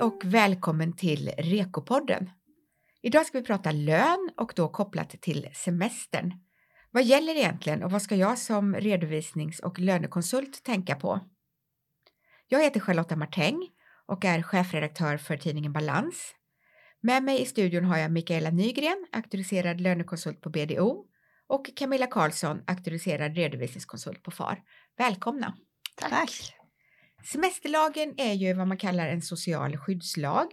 Hej och välkommen till Rekopodden. Idag ska vi prata lön och då kopplat till semestern. Vad gäller egentligen och vad ska jag som redovisnings och lönekonsult tänka på? Jag heter Charlotta Martäng och är chefredaktör för tidningen Balans. Med mig i studion har jag Mikaela Nygren, auktoriserad lönekonsult på BDO och Camilla Karlsson, auktoriserad redovisningskonsult på FAR. Välkomna! Tack. Tack. Semesterlagen är ju vad man kallar en social skyddslag.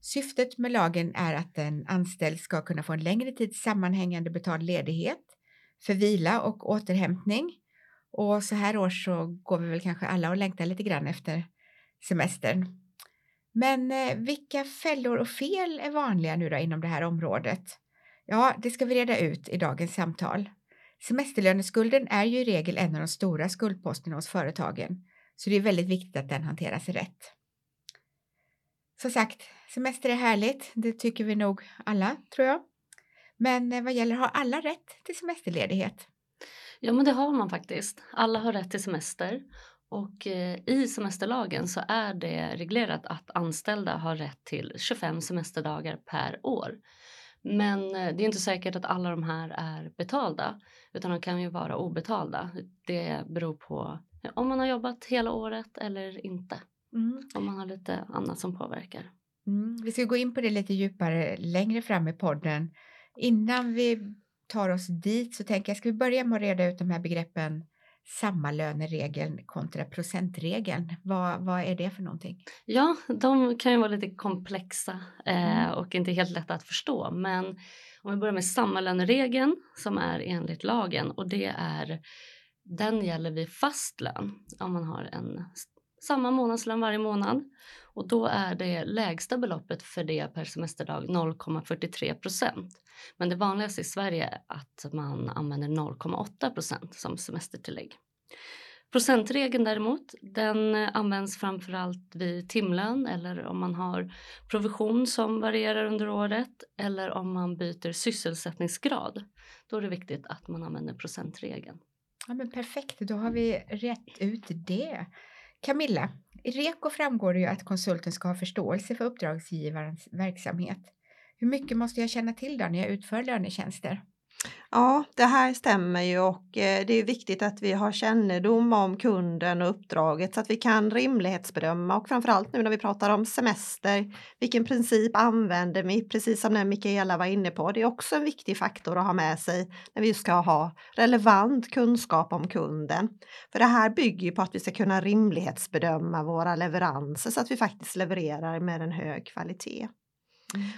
Syftet med lagen är att en anställd ska kunna få en längre tids sammanhängande betald ledighet för vila och återhämtning. Och så här år så går vi väl kanske alla och längtar lite grann efter semestern. Men eh, vilka fällor och fel är vanliga nu då inom det här området? Ja, det ska vi reda ut i dagens samtal. Semesterlöneskulden är ju i regel en av de stora skuldposterna hos företagen, så det är väldigt viktigt att den hanteras rätt. Som sagt, semester är härligt, det tycker vi nog alla, tror jag. Men eh, vad gäller, har alla rätt till semesterledighet? Ja, men det har man faktiskt. Alla har rätt till semester och eh, i semesterlagen så är det reglerat att anställda har rätt till 25 semesterdagar per år. Men eh, det är inte säkert att alla de här är betalda utan de kan ju vara obetalda. Det beror på om man har jobbat hela året eller inte. Mm. Om man har lite annat som påverkar. Mm. Vi ska gå in på det lite djupare längre fram i podden. Innan vi tar oss dit så tänker jag, ska vi börja med att reda ut de här begreppen sammalöneregeln kontra procentregeln. Vad, vad är det för någonting? Ja, de kan ju vara lite komplexa eh, mm. och inte helt lätta att förstå. Men om vi börjar med sammalöneregeln som är enligt lagen och det är den gäller vid fast lön om man har en samma månadslön varje månad och då är det lägsta beloppet för det per semesterdag 0,43 procent. Men det vanligaste i Sverige är att man använder 0,8 procent som semestertillägg. Procentregeln däremot, den används framförallt vid timlön eller om man har provision som varierar under året eller om man byter sysselsättningsgrad. Då är det viktigt att man använder procentregeln. Ja, men perfekt, då har vi rätt ut det. Camilla, i REKO framgår det ju att konsulten ska ha förståelse för uppdragsgivarens verksamhet. Hur mycket måste jag känna till då när jag utför lönetjänster? Ja, det här stämmer ju och eh, det är viktigt att vi har kännedom om kunden och uppdraget så att vi kan rimlighetsbedöma och framförallt nu när vi pratar om semester, vilken princip använder vi? Precis som den Mikaela var inne på, det är också en viktig faktor att ha med sig när vi ska ha relevant kunskap om kunden. För det här bygger ju på att vi ska kunna rimlighetsbedöma våra leveranser så att vi faktiskt levererar med en hög kvalitet.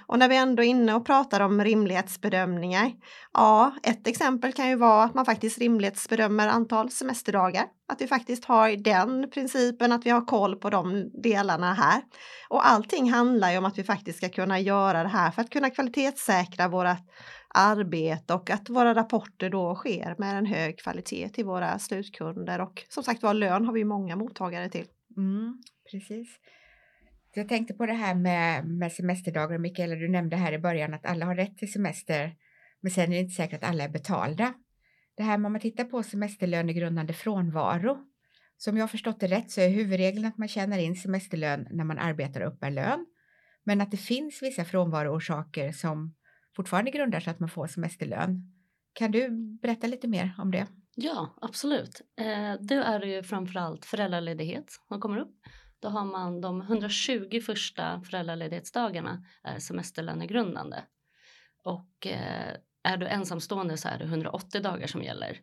Och när vi ändå är inne och pratar om rimlighetsbedömningar. Ja, ett exempel kan ju vara att man faktiskt rimlighetsbedömer antal semesterdagar. Att vi faktiskt har den principen att vi har koll på de delarna här. Och allting handlar ju om att vi faktiskt ska kunna göra det här för att kunna kvalitetssäkra vårt arbete och att våra rapporter då sker med en hög kvalitet till våra slutkunder. Och som sagt var, lön har vi många mottagare till. Mm, precis. Jag tänkte på det här med, med semesterdagar. Mikaela, du nämnde här i början att alla har rätt till semester, men sen är det inte säkert att alla är betalda. Det här med om man tittar på semesterlönegrundande frånvaro. Som jag förstått det rätt så är huvudregeln att man tjänar in semesterlön när man arbetar upp en lön. Men att det finns vissa frånvaroorsaker som fortfarande grundar sig att man får semesterlön. Kan du berätta lite mer om det? Ja, absolut. Eh, då är det ju framförallt föräldraledighet som kommer upp då har man de 120 första föräldraledighetsdagarna är semesterlönegrundande. Och eh, är du ensamstående så är det 180 dagar som gäller.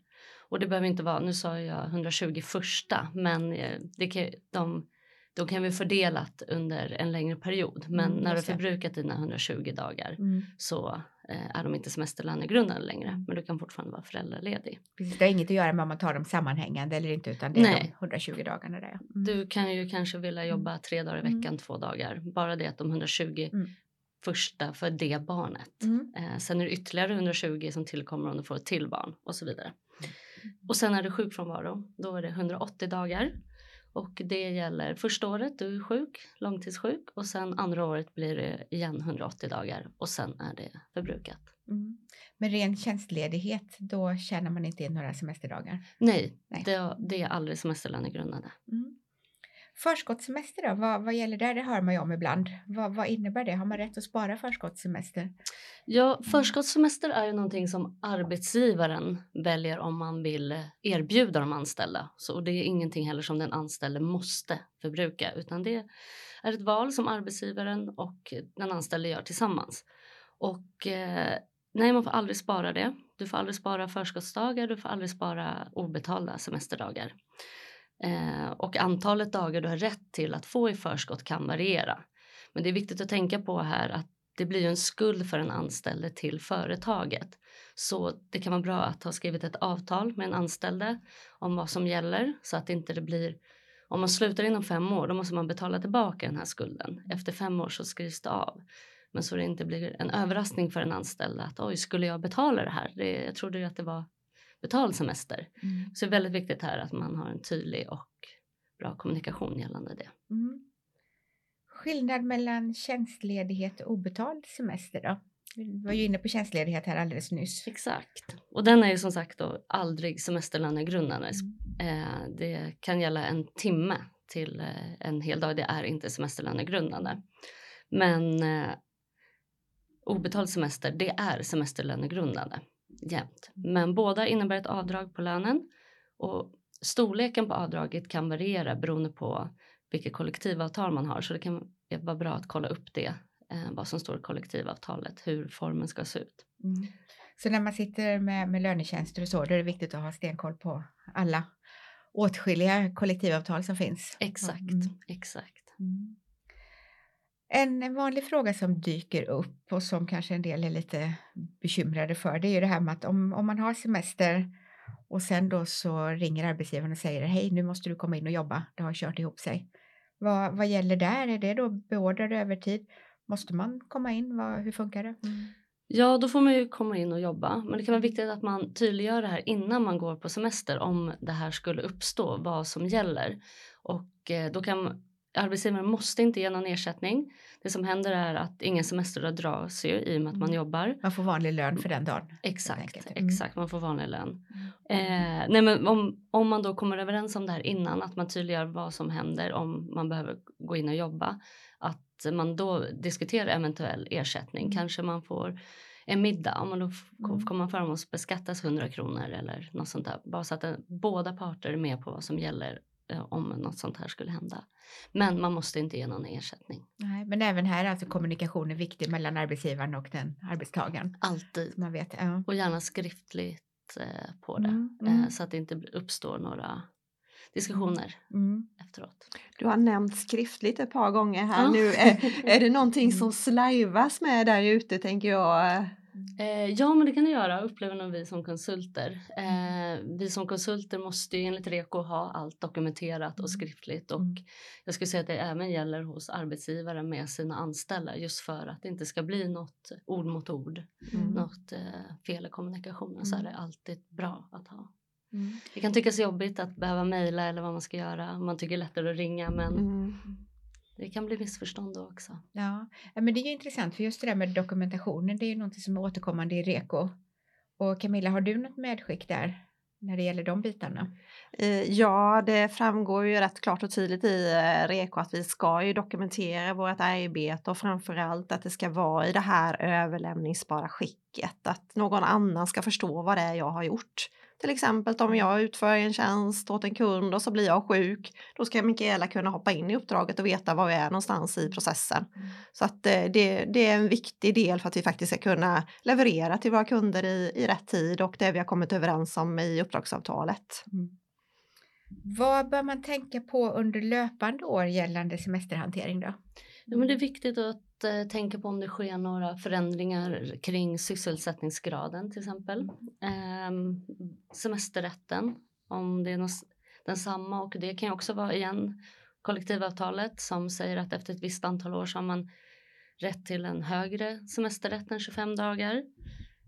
Och det behöver inte vara, nu sa jag 120 första, men eh, det kan, de, de kan vi fördelat under en längre period. Men mm, när du förbrukat dina 120 dagar mm. så Eh, är de inte semesterlönegrundande längre, men du kan fortfarande vara föräldraledig. Precis, det har inget att göra med om man tar dem sammanhängande eller inte, utan det är Nej. de 120 dagarna där. Mm. Du kan ju kanske vilja mm. jobba tre dagar i mm. veckan, mm. två dagar. Bara det att de 120 mm. första för det barnet. Mm. Eh, sen är det ytterligare 120 som tillkommer om du får ett till barn och så vidare. Och sen är det sjukfrånvaro, då är det 180 dagar. Och det gäller första året du är sjuk, långtidssjuk och sen andra året blir det igen 180 dagar och sen är det förbrukat. Mm. Men ren tjänstledighet, då tjänar man inte in några semesterdagar? Nej, Nej. Det, det, är aldrig semesterlönegrundande. Mm. Förskottssemester då, vad, vad gäller där? Det hör man ju om ibland. Vad, vad innebär det? Har man rätt att spara förskottssemester? Ja, förskottssemester är ju någonting som arbetsgivaren väljer om man vill erbjuda de anställda. Så det är ingenting heller som den anställde måste förbruka utan det är ett val som arbetsgivaren och den anställde gör tillsammans. Och eh, nej, man får aldrig spara det. Du får aldrig spara förskottsdagar, du får aldrig spara obetalda semesterdagar. Eh, och antalet dagar du har rätt till att få i förskott kan variera. Men det är viktigt att tänka på här att det blir en skuld för en anställde till företaget. Så det kan vara bra att ha skrivit ett avtal med en anställde om vad som gäller så att inte det blir om man slutar inom fem år då måste man betala tillbaka den här skulden. Efter fem år så skrivs det av. Men så det inte blir en överraskning för en anställd att oj, skulle jag betala det här? Det, jag trodde att det var betald semester. Mm. Så det är väldigt viktigt här att man har en tydlig och bra kommunikation gällande det. Mm. Skillnad mellan tjänstledighet och obetald semester då? Vi var ju inne på tjänstledighet här alldeles nyss. Exakt. Och den är ju som sagt då aldrig semesterlönegrundande. Mm. Eh, det kan gälla en timme till eh, en hel dag. Det är inte semesterlönegrundande. Men eh, obetald semester, det är semesterlönegrundande jämt. Men båda innebär ett avdrag på lönen och storleken på avdraget kan variera beroende på vilket kollektivavtal man har. Så det kan vara bra att kolla upp det, eh, vad som står i kollektivavtalet, hur formen ska se ut. Mm. Så när man sitter med, med lönetjänster och så, då är det viktigt att ha stenkoll på alla åtskilliga kollektivavtal som finns. Exakt, mm. exakt. Mm. En vanlig fråga som dyker upp och som kanske en del är lite bekymrade för det är ju det här med att om, om man har semester och sen då så ringer arbetsgivaren och säger hej nu måste du komma in och jobba, det har kört ihop sig. Vad, vad gäller där? Är det då beordrad övertid? Måste man komma in? Vad, hur funkar det? Mm. Ja, då får man ju komma in och jobba. Men det kan vara viktigt att man tydliggör det här innan man går på semester om det här skulle uppstå, vad som gäller. Och eh, då kan arbetsgivaren måste inte ge någon ersättning. Det som händer är att ingen semesterdag dras ju i och med att man mm. jobbar. Man får vanlig lön för den dagen. Exakt, mm. exakt man får vanlig lön. Mm. Eh, nej men om, om man då kommer överens om det här innan, att man tydliggör vad som händer om man behöver gå in och jobba. Att man då diskuterar eventuell ersättning. Mm. Kanske man får en middag, om man då mm. kommer fram och beskattas 100 kronor eller något sånt där. Bara så att båda parter är med på vad som gäller om något sånt här skulle hända. Men man måste inte ge någon ersättning. Nej, men även här är alltså kommunikation är viktig mellan arbetsgivaren och den arbetstagaren. Alltid. Man vet, ja. Och gärna skriftligt eh, på det mm, mm. Eh, så att det inte uppstår några diskussioner mm. efteråt. Du har nämnt skriftligt ett par gånger här ja. nu. Är, är det någonting som slajvas med där ute tänker jag? Eh, ja, men det kan det göra, upplever nog vi som konsulter. Eh, vi som konsulter måste ju enligt REKO ha allt dokumenterat och mm. skriftligt och mm. jag skulle säga att det även gäller hos arbetsgivare med sina anställda just för att det inte ska bli något ord mot ord, mm. något eh, fel i kommunikationen mm. så är det alltid bra att ha. Mm. Det kan tyckas jobbigt att behöva mejla eller vad man ska göra. Man tycker lättare att ringa men mm. Det kan bli missförstånd då också. Ja, men det är ju intressant för just det där med dokumentationen, det är ju någonting som är återkommande i REKO. Och Camilla, har du något medskick där när det gäller de bitarna? Eh, ja, det framgår ju rätt klart och tydligt i eh, REKO att vi ska ju dokumentera vårt arbete och framförallt att det ska vara i det här överlämningsbara skicket, att någon annan ska förstå vad det är jag har gjort. Till exempel om jag utför en tjänst åt en kund och så blir jag sjuk. Då ska Mikaela kunna hoppa in i uppdraget och veta var vi är någonstans i processen. Mm. Så att eh, det, det, är en viktig del för att vi faktiskt ska kunna leverera till våra kunder i, i rätt tid och det vi har kommit överens om i uppdragsavtalet. Mm. Vad bör man tänka på under löpande år gällande semesterhantering då? Ja, men det är viktigt att eh, tänka på om det sker några förändringar kring sysselsättningsgraden till exempel. Eh, semesterrätten, om det är något, densamma och det kan ju också vara igen kollektivavtalet som säger att efter ett visst antal år så har man rätt till en högre semesterrätt än 25 dagar.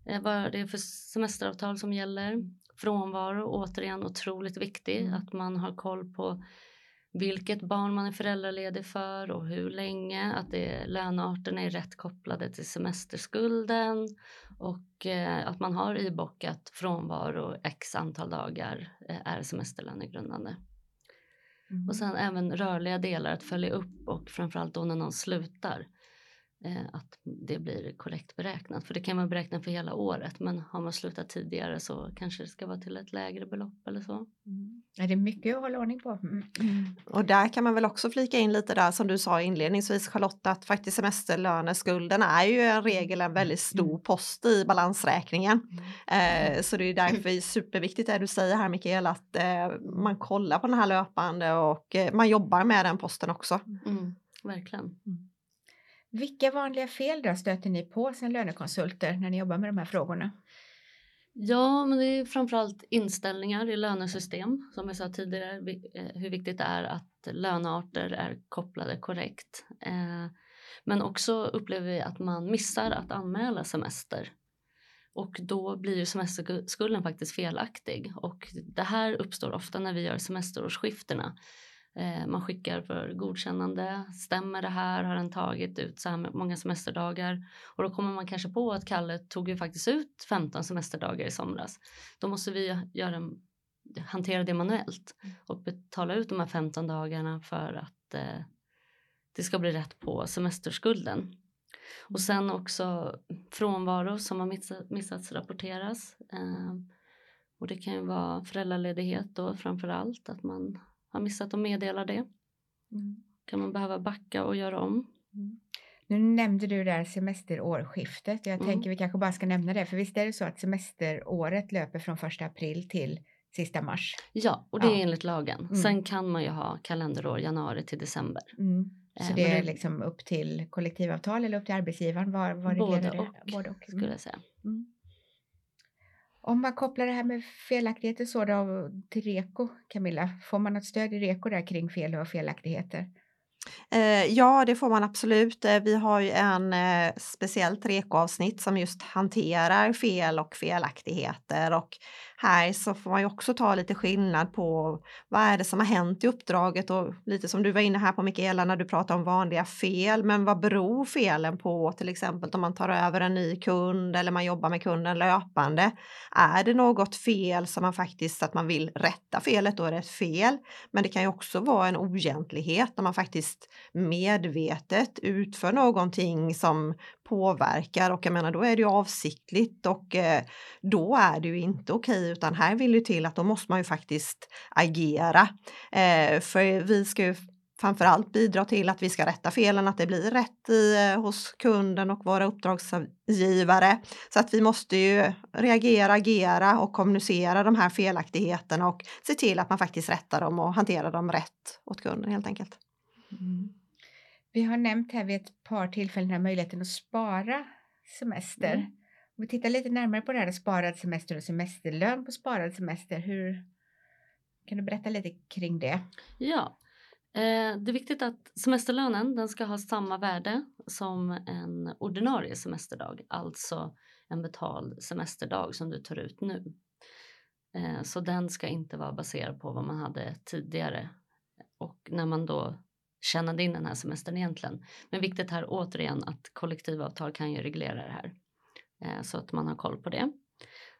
Eh, vad det är för semesteravtal som gäller. Frånvaro, återigen otroligt viktig, mm. att man har koll på vilket barn man är föräldraledig för och hur länge, att det, lönearterna är rätt kopplade till semesterskulden och eh, att man har ibockat frånvaro x antal dagar eh, är semesterlönegrundande. Mm. Och sen även rörliga delar att följa upp och framförallt då när någon slutar. Eh, att det blir korrekt beräknat. För det kan man beräkna för hela året men har man slutat tidigare så kanske det ska vara till ett lägre belopp eller så. Mm. Det är mycket att hålla ordning på. Mm. Mm. Och där kan man väl också flika in lite där som du sa inledningsvis Charlotta att faktiskt semesterlöneskulden är ju en regel en väldigt stor Mm. post i balansräkningen. Mm. Eh, så det är därför det är superviktigt det du säger här Mikael att eh, man kollar på den här löpande och eh, man jobbar med den posten också. Mm, verkligen. Vilka vanliga fel då stöter ni på som lönekonsulter när ni jobbar med de här frågorna? Ja, men det är framförallt inställningar i lönesystem. Som jag sa tidigare, eh, hur viktigt det är att lönearter är kopplade korrekt. Eh, men också upplever vi att man missar att anmäla semester. Och då blir ju semesterskulden faktiskt felaktig. Och det här uppstår ofta när vi gör semesterårsskiftena. Eh, Man skickar för godkännande. Stämmer det här? Har den tagit ut så här många semesterdagar? Och då kommer man kanske på att Kalle tog ju faktiskt ut 15 semesterdagar i somras. Då måste vi göra en, hantera det manuellt och betala ut de här 15 dagarna för att eh, det ska bli rätt på semesterskulden. Och sen också frånvaro som har missat, missats rapporteras. Eh, och det kan ju vara föräldraledighet då framför allt, att man har missat att meddela det. Mm. Kan man behöva backa och göra om. Nu nämnde du där semesterårsskiftet. Jag Mm. tänker vi kanske bara ska nämna det, för visst är det så att semesteråret löper från 1 april till sista mars? Ja, och det Ja. är enligt lagen. Mm. Sen kan man ju ha kalenderår januari till december. Mm. Eh, Så men det är liksom upp till kollektivavtal eller upp till arbetsgivaren? Var, var Både det? och, Både och. skulle jag säga. Mm. Om man kopplar det här med felaktigheter så då till REKO, Camilla, får man något stöd i REKO där kring fel och felaktigheter? Eh, ja, det får man absolut. Eh, vi har ju en eh, speciellt REKO-avsnitt som just hanterar fel och felaktigheter och här så får man ju också ta lite skillnad på vad är det som har hänt i uppdraget och lite som du var inne här på Mikaela när du pratade om vanliga fel, men vad beror felen på? Till exempel om man tar över en ny kund eller man jobbar med kunden löpande. Är det något fel som man faktiskt att man vill rätta felet, då är det ett fel. Men det kan ju också vara en oegentlighet när man faktiskt medvetet utför någonting som påverkar och jag menar då är det ju avsiktligt och eh, då är det ju inte okej utan här vill det till att då måste man ju faktiskt agera. Eh, för vi ska ju framförallt bidra till att vi ska rätta felen, att det blir rätt i, eh, hos kunden och våra uppdragsgivare. Så att vi måste ju reagera, agera och kommunicera de här felaktigheterna och se till att man faktiskt rättar dem och hanterar dem rätt åt kunden helt enkelt. Mm. Vi har nämnt här vid ett par tillfällen här möjligheten att spara semester. Mm. Om vi tittar lite närmare på det här sparad semester och semesterlön på sparad semester. Hur kan du berätta lite kring det? Ja, eh, det är viktigt att semesterlönen den ska ha samma värde som en ordinarie semesterdag, alltså en betald semesterdag som du tar ut nu. Eh, så den ska inte vara baserad på vad man hade tidigare och när man då tjänade in den här semestern egentligen. Men viktigt här återigen att kollektivavtal kan ju reglera det här eh, så att man har koll på det.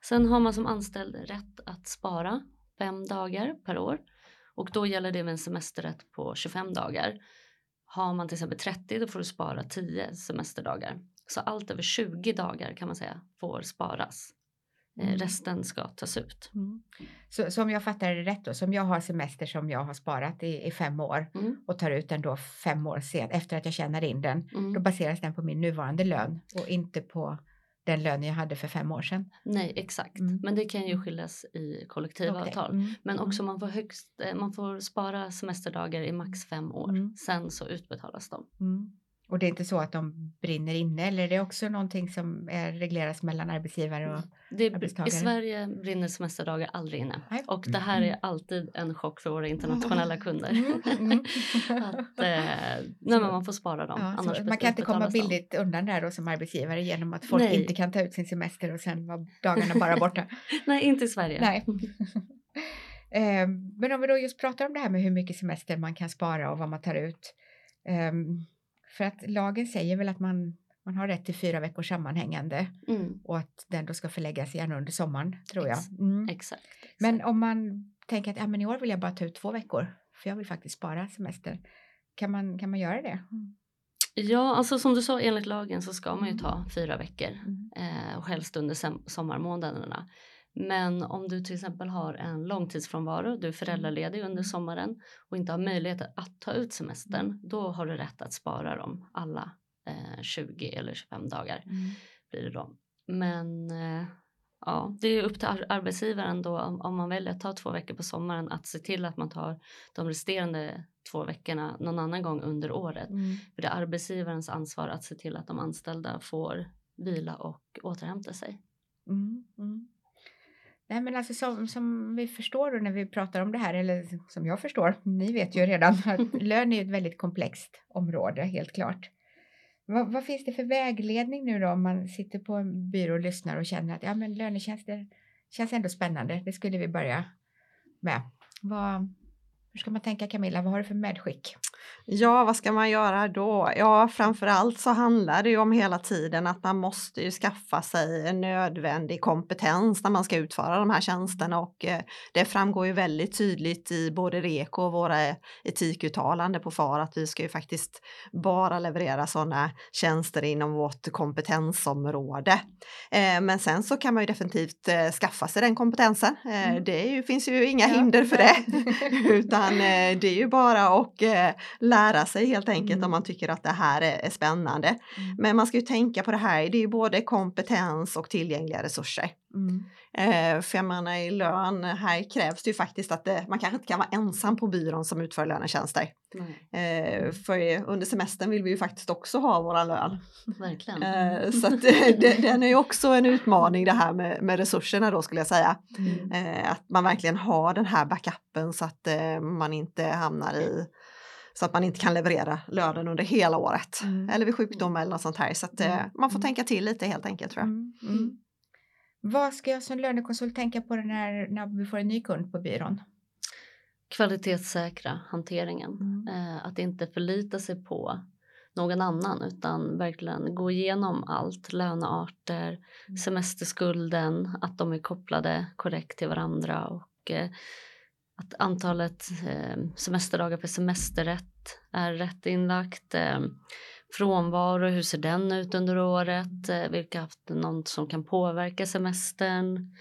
Sen har man som anställd rätt att spara fem dagar per år och då gäller det med en semesterrätt på 25 dagar. Har man till exempel 30 då får du spara 10 semesterdagar. Så allt över 20 dagar kan man säga får sparas. Mm. Resten ska tas ut. Så, så om jag fattar det rätt då, som jag har semester som jag har sparat i, i fem år Mm. och tar ut den då fem år sen efter att jag tjänar in den, då Mm. baseras den på min nuvarande lön och inte på den lön jag hade för fem år sedan. Nej, exakt. Mm. Men det kan ju skiljas i kollektivavtal. Okej. Mm. Men också man får, högst, eh, man får spara semesterdagar i max fem år. Mm. Sen så utbetalas de. Mm. Och det är inte så att de brinner inne eller är det också någonting som är regleras mellan arbetsgivare och Det, Arbetstagare. I Sverige brinner semesterdagar aldrig inne. Nej. Och det här är Mm. alltid en chock för våra internationella kunder. Mm, mm. att, eh, nej, man får spara dem. Ja, annars man kan inte komma billigt undan där då som arbetsgivare genom att folk Nej. inte kan ta ut sin semester och sen var dagarna bara borta. Nej, inte i Sverige. Nej. Eh, Men om vi då just pratar om det här med hur mycket semester man kan spara och vad man tar ut. Ehm, För att lagen säger väl att man, man har rätt till fyra veckors sammanhängande Mm, och att den då ska förläggas gärna under sommaren tror jag. Mm. exakt. Men om man tänker att ja, men i år vill jag bara ta ut två veckor för jag vill faktiskt spara semester. Kan man, kan man göra det? Ja, alltså som du sa enligt lagen så ska man ju ta fyra veckor Mm. eh, och helst under sommarmånaderna. Men om du till exempel har en långtidsfrånvaro, du är föräldraledig under sommaren och inte har möjlighet att ta ut semestern, då har du rätt att spara dem alla eh, 20 eller 25 dagar Mm. blir det då. Men eh, ja, det är upp till ar- arbetsgivaren då om, om man väljer att ta två veckor på sommaren att se till att man tar de resterande två veckorna någon annan gång under året. Mm. För det är arbetsgivarens ansvar att se till att de anställda får vila och återhämta sig. Mm, mm. Nej men alltså som, som vi förstår då när vi pratar om det här, eller som jag förstår, ni vet ju redan att lön är ett väldigt komplext område, helt klart. Vad, vad finns det för vägledning nu då om man sitter på en byrå och lyssnar och känner att ja men lönetjänster känns ändå spännande, det skulle vi börja med. Vad, hur ska man tänka Camilla, vad har du för medskick? Ja, vad ska man göra då? Ja, framförallt så handlar det ju om hela tiden att man måste ju skaffa sig en nödvändig kompetens när man ska utföra de här tjänsterna och eh, det framgår ju väldigt tydligt i både REKO och våra etikuttalande på FAR att vi ska ju faktiskt bara leverera sådana tjänster inom vårt kompetensområde. Eh, Men sen så kan man ju definitivt eh, skaffa sig den kompetensen. Mm. Det ju, finns ju inga Ja, hinder för det utan eh, det är ju bara att eh, lära sig helt enkelt Mm. om man tycker att det här är, är spännande. Mm. Men man ska ju tänka på det här, det är ju både kompetens och tillgängliga resurser. Mm. Eh, för jag menar i lön, här krävs det ju faktiskt att det, man kanske inte kan vara ensam på byrån som utför lönetjänster. Eh, för under semestern vill vi ju faktiskt också ha våran lön. Verkligen. Eh, så att, eh, det, den är ju också en utmaning det här med, med resurserna då skulle jag säga. Mm. Eh, att man verkligen har den här backupen så att eh, man inte hamnar i så att man inte kan leverera lönen under hela året. Mm. Eller vid sjukdom eller något sånt här. Så att eh, Mm. man får Mm. tänka till lite helt enkelt tror jag. Mm. Mm. Vad ska jag som lönekonsult tänka på när, när vi får en ny kund på byrån? Kvalitetssäkra hanteringen. Mm. Eh, att inte förlita sig på någon annan utan verkligen gå igenom allt, lönearter, Mm. semesterskulden, att de är kopplade korrekt till varandra och eh, att antalet eh, semesterdagar för semesterrätt är rätt inlagt. Eh, frånvaro, hur ser den ut under året? Eh, vilka har haft något som kan påverka semestern?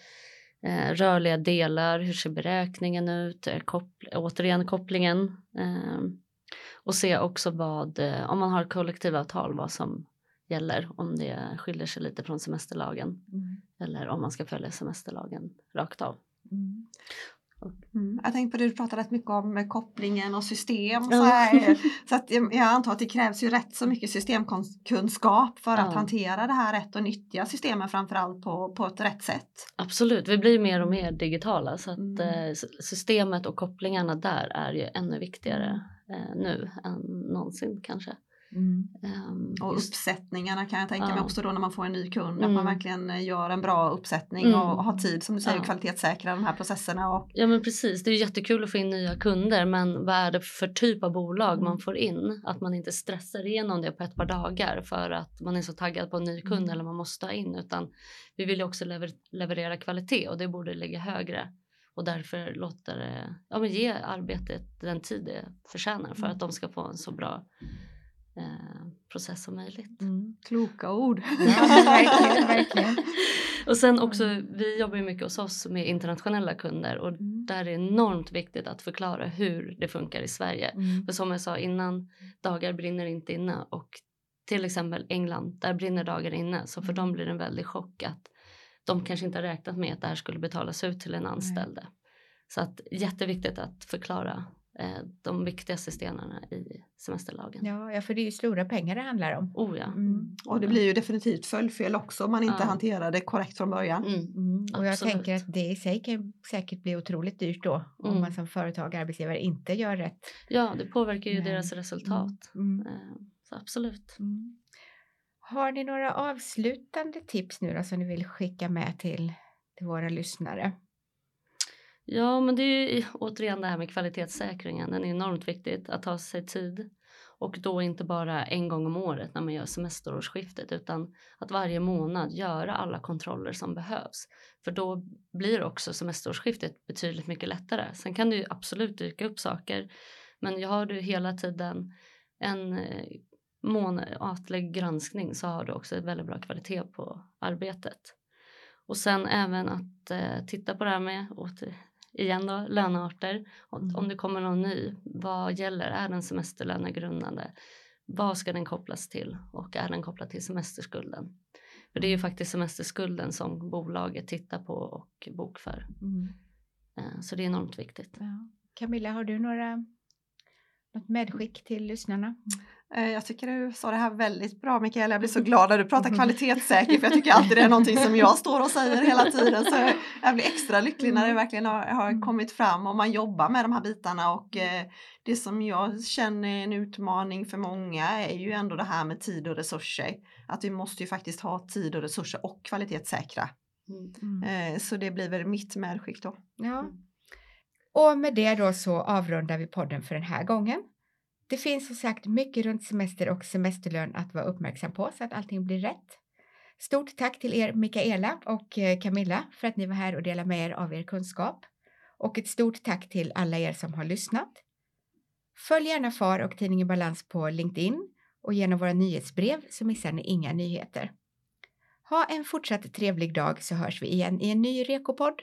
Eh, rörliga delar, hur ser beräkningen ut? Eh, koppl- återigen kopplingen. Eh, och se också vad, eh, om man har kollektivavtal, vad som gäller, om det skiljer sig lite från semesterlagen Mm. eller om man ska följa semesterlagen rakt av. Mm. Mm. Jag tänkte på det du pratade rätt mycket om med kopplingen och system. Så här. så att jag antar att det krävs ju rätt så mycket systemkunskap för att Ja. hantera det här rätt och nyttja systemen framförallt på, på ett rätt sätt. Absolut, vi blir mer och mer digitala så att Mm. eh, systemet och kopplingarna där är ju ännu viktigare eh, nu än någonsin kanske. Mm. Ehm, Och just- uppsättningarna kan jag tänka mig Ja. också då när man får en ny kund. Att Mm. man verkligen eh, gör en bra uppsättning Mm. och har tid som du säger Ja. kvalitetssäkra de här processerna. Och, Ja men precis, det är jättekul att få in nya kunder men vad är det för typ av bolag Mm. man får in? Att man inte stressar igenom det på ett par dagar för att man är så taggad på en ny kund Mm. eller man måste ha in utan vi vill ju också lever- leverera kvalitet och det borde ligga högre och därför låter det, ja men ge arbetet den tid det förtjänar för Mm. att de ska få en så bra process som möjligt. Mm. kloka ord. Ja, verkligen, verkligen. Och sen också, vi jobbar ju mycket hos oss med internationella kunder och Mm. där är det enormt viktigt att förklara hur det funkar i Sverige. Mm. För som jag sa innan, dagar brinner inte inne och till exempel England, där brinner dagar inne. Så för dem blir det en väldig chock att de kanske inte har räknat med att det här skulle betalas ut till en anställde. Så att jätteviktigt att förklara eh, de viktigaste stenarna i semesterlagen. Ja, ja, för det är ju stora pengar det handlar om. Oh ja. Mm. Och det blir ju definitivt följdfel också om man inte Ja. hanterar det korrekt från början. Mm. Mm. Och jag Absolut. tänker att det i sig kan säkert bli otroligt dyrt då om Mm. man som företag och arbetsgivare inte gör rätt. Ja, det påverkar ju Nej. deras resultat. Mm. Eh, Så absolut. Mm. Har ni några avslutande tips nu då som ni vill skicka med till, till våra lyssnare? Ja, men det är ju återigen det här med kvalitetssäkringen. Den är enormt viktigt att ta sig tid Och då inte bara en gång om året när man gör semesterårsskiftet utan att varje månad göra alla kontroller som behövs. För då blir också semesterårsskiftet betydligt mycket lättare. Sen kan det ju absolut dyka upp saker men har du hela tiden en eh, månatlig granskning så har du också ett väldigt bra kvalitet på arbetet. Och sen även att eh, titta på det här med åter, igen då, lönearter. Mm. Om det kommer någon ny, vad gäller? Är den semesterlönegrundande? Vad ska den kopplas till? Och är den kopplad till semesterskulden? För det är ju faktiskt semesterskulden som bolaget tittar på och bokför. Mm. Eh, så det är enormt viktigt. Ja. Camilla, har du några något medskick till lyssnarna? Eh, jag tycker du sa det här väldigt bra Mikaela. Jag blir så glad när du pratar kvalitetssäker för jag tycker alltid det är någonting som jag står och säger hela tiden. Så jag blir extra lycklig när det mm. verkligen har, har mm. kommit fram och man jobbar med de här bitarna. Och eh, det som jag känner är en utmaning för många är ju ändå det här med tid och resurser. Att vi måste ju faktiskt ha tid och resurser och kvalitetssäkra. Mm. Eh, så det blir väl mitt medskick då. Ja. Och med det då så avrundar vi podden för den här gången. Det finns som sagt mycket runt semester och semesterlön att vara uppmärksam på så att allting blir rätt. Stort tack till er Mikaela och eh, Camilla för att ni var här och delade med er av er kunskap. Och ett stort tack till alla er som har lyssnat. Följ gärna FAR och tidningen Balans på LinkedIn och genom våra nyhetsbrev så missar ni inga nyheter. Ha en fortsatt trevlig dag så hörs vi igen i en ny Rekopodd.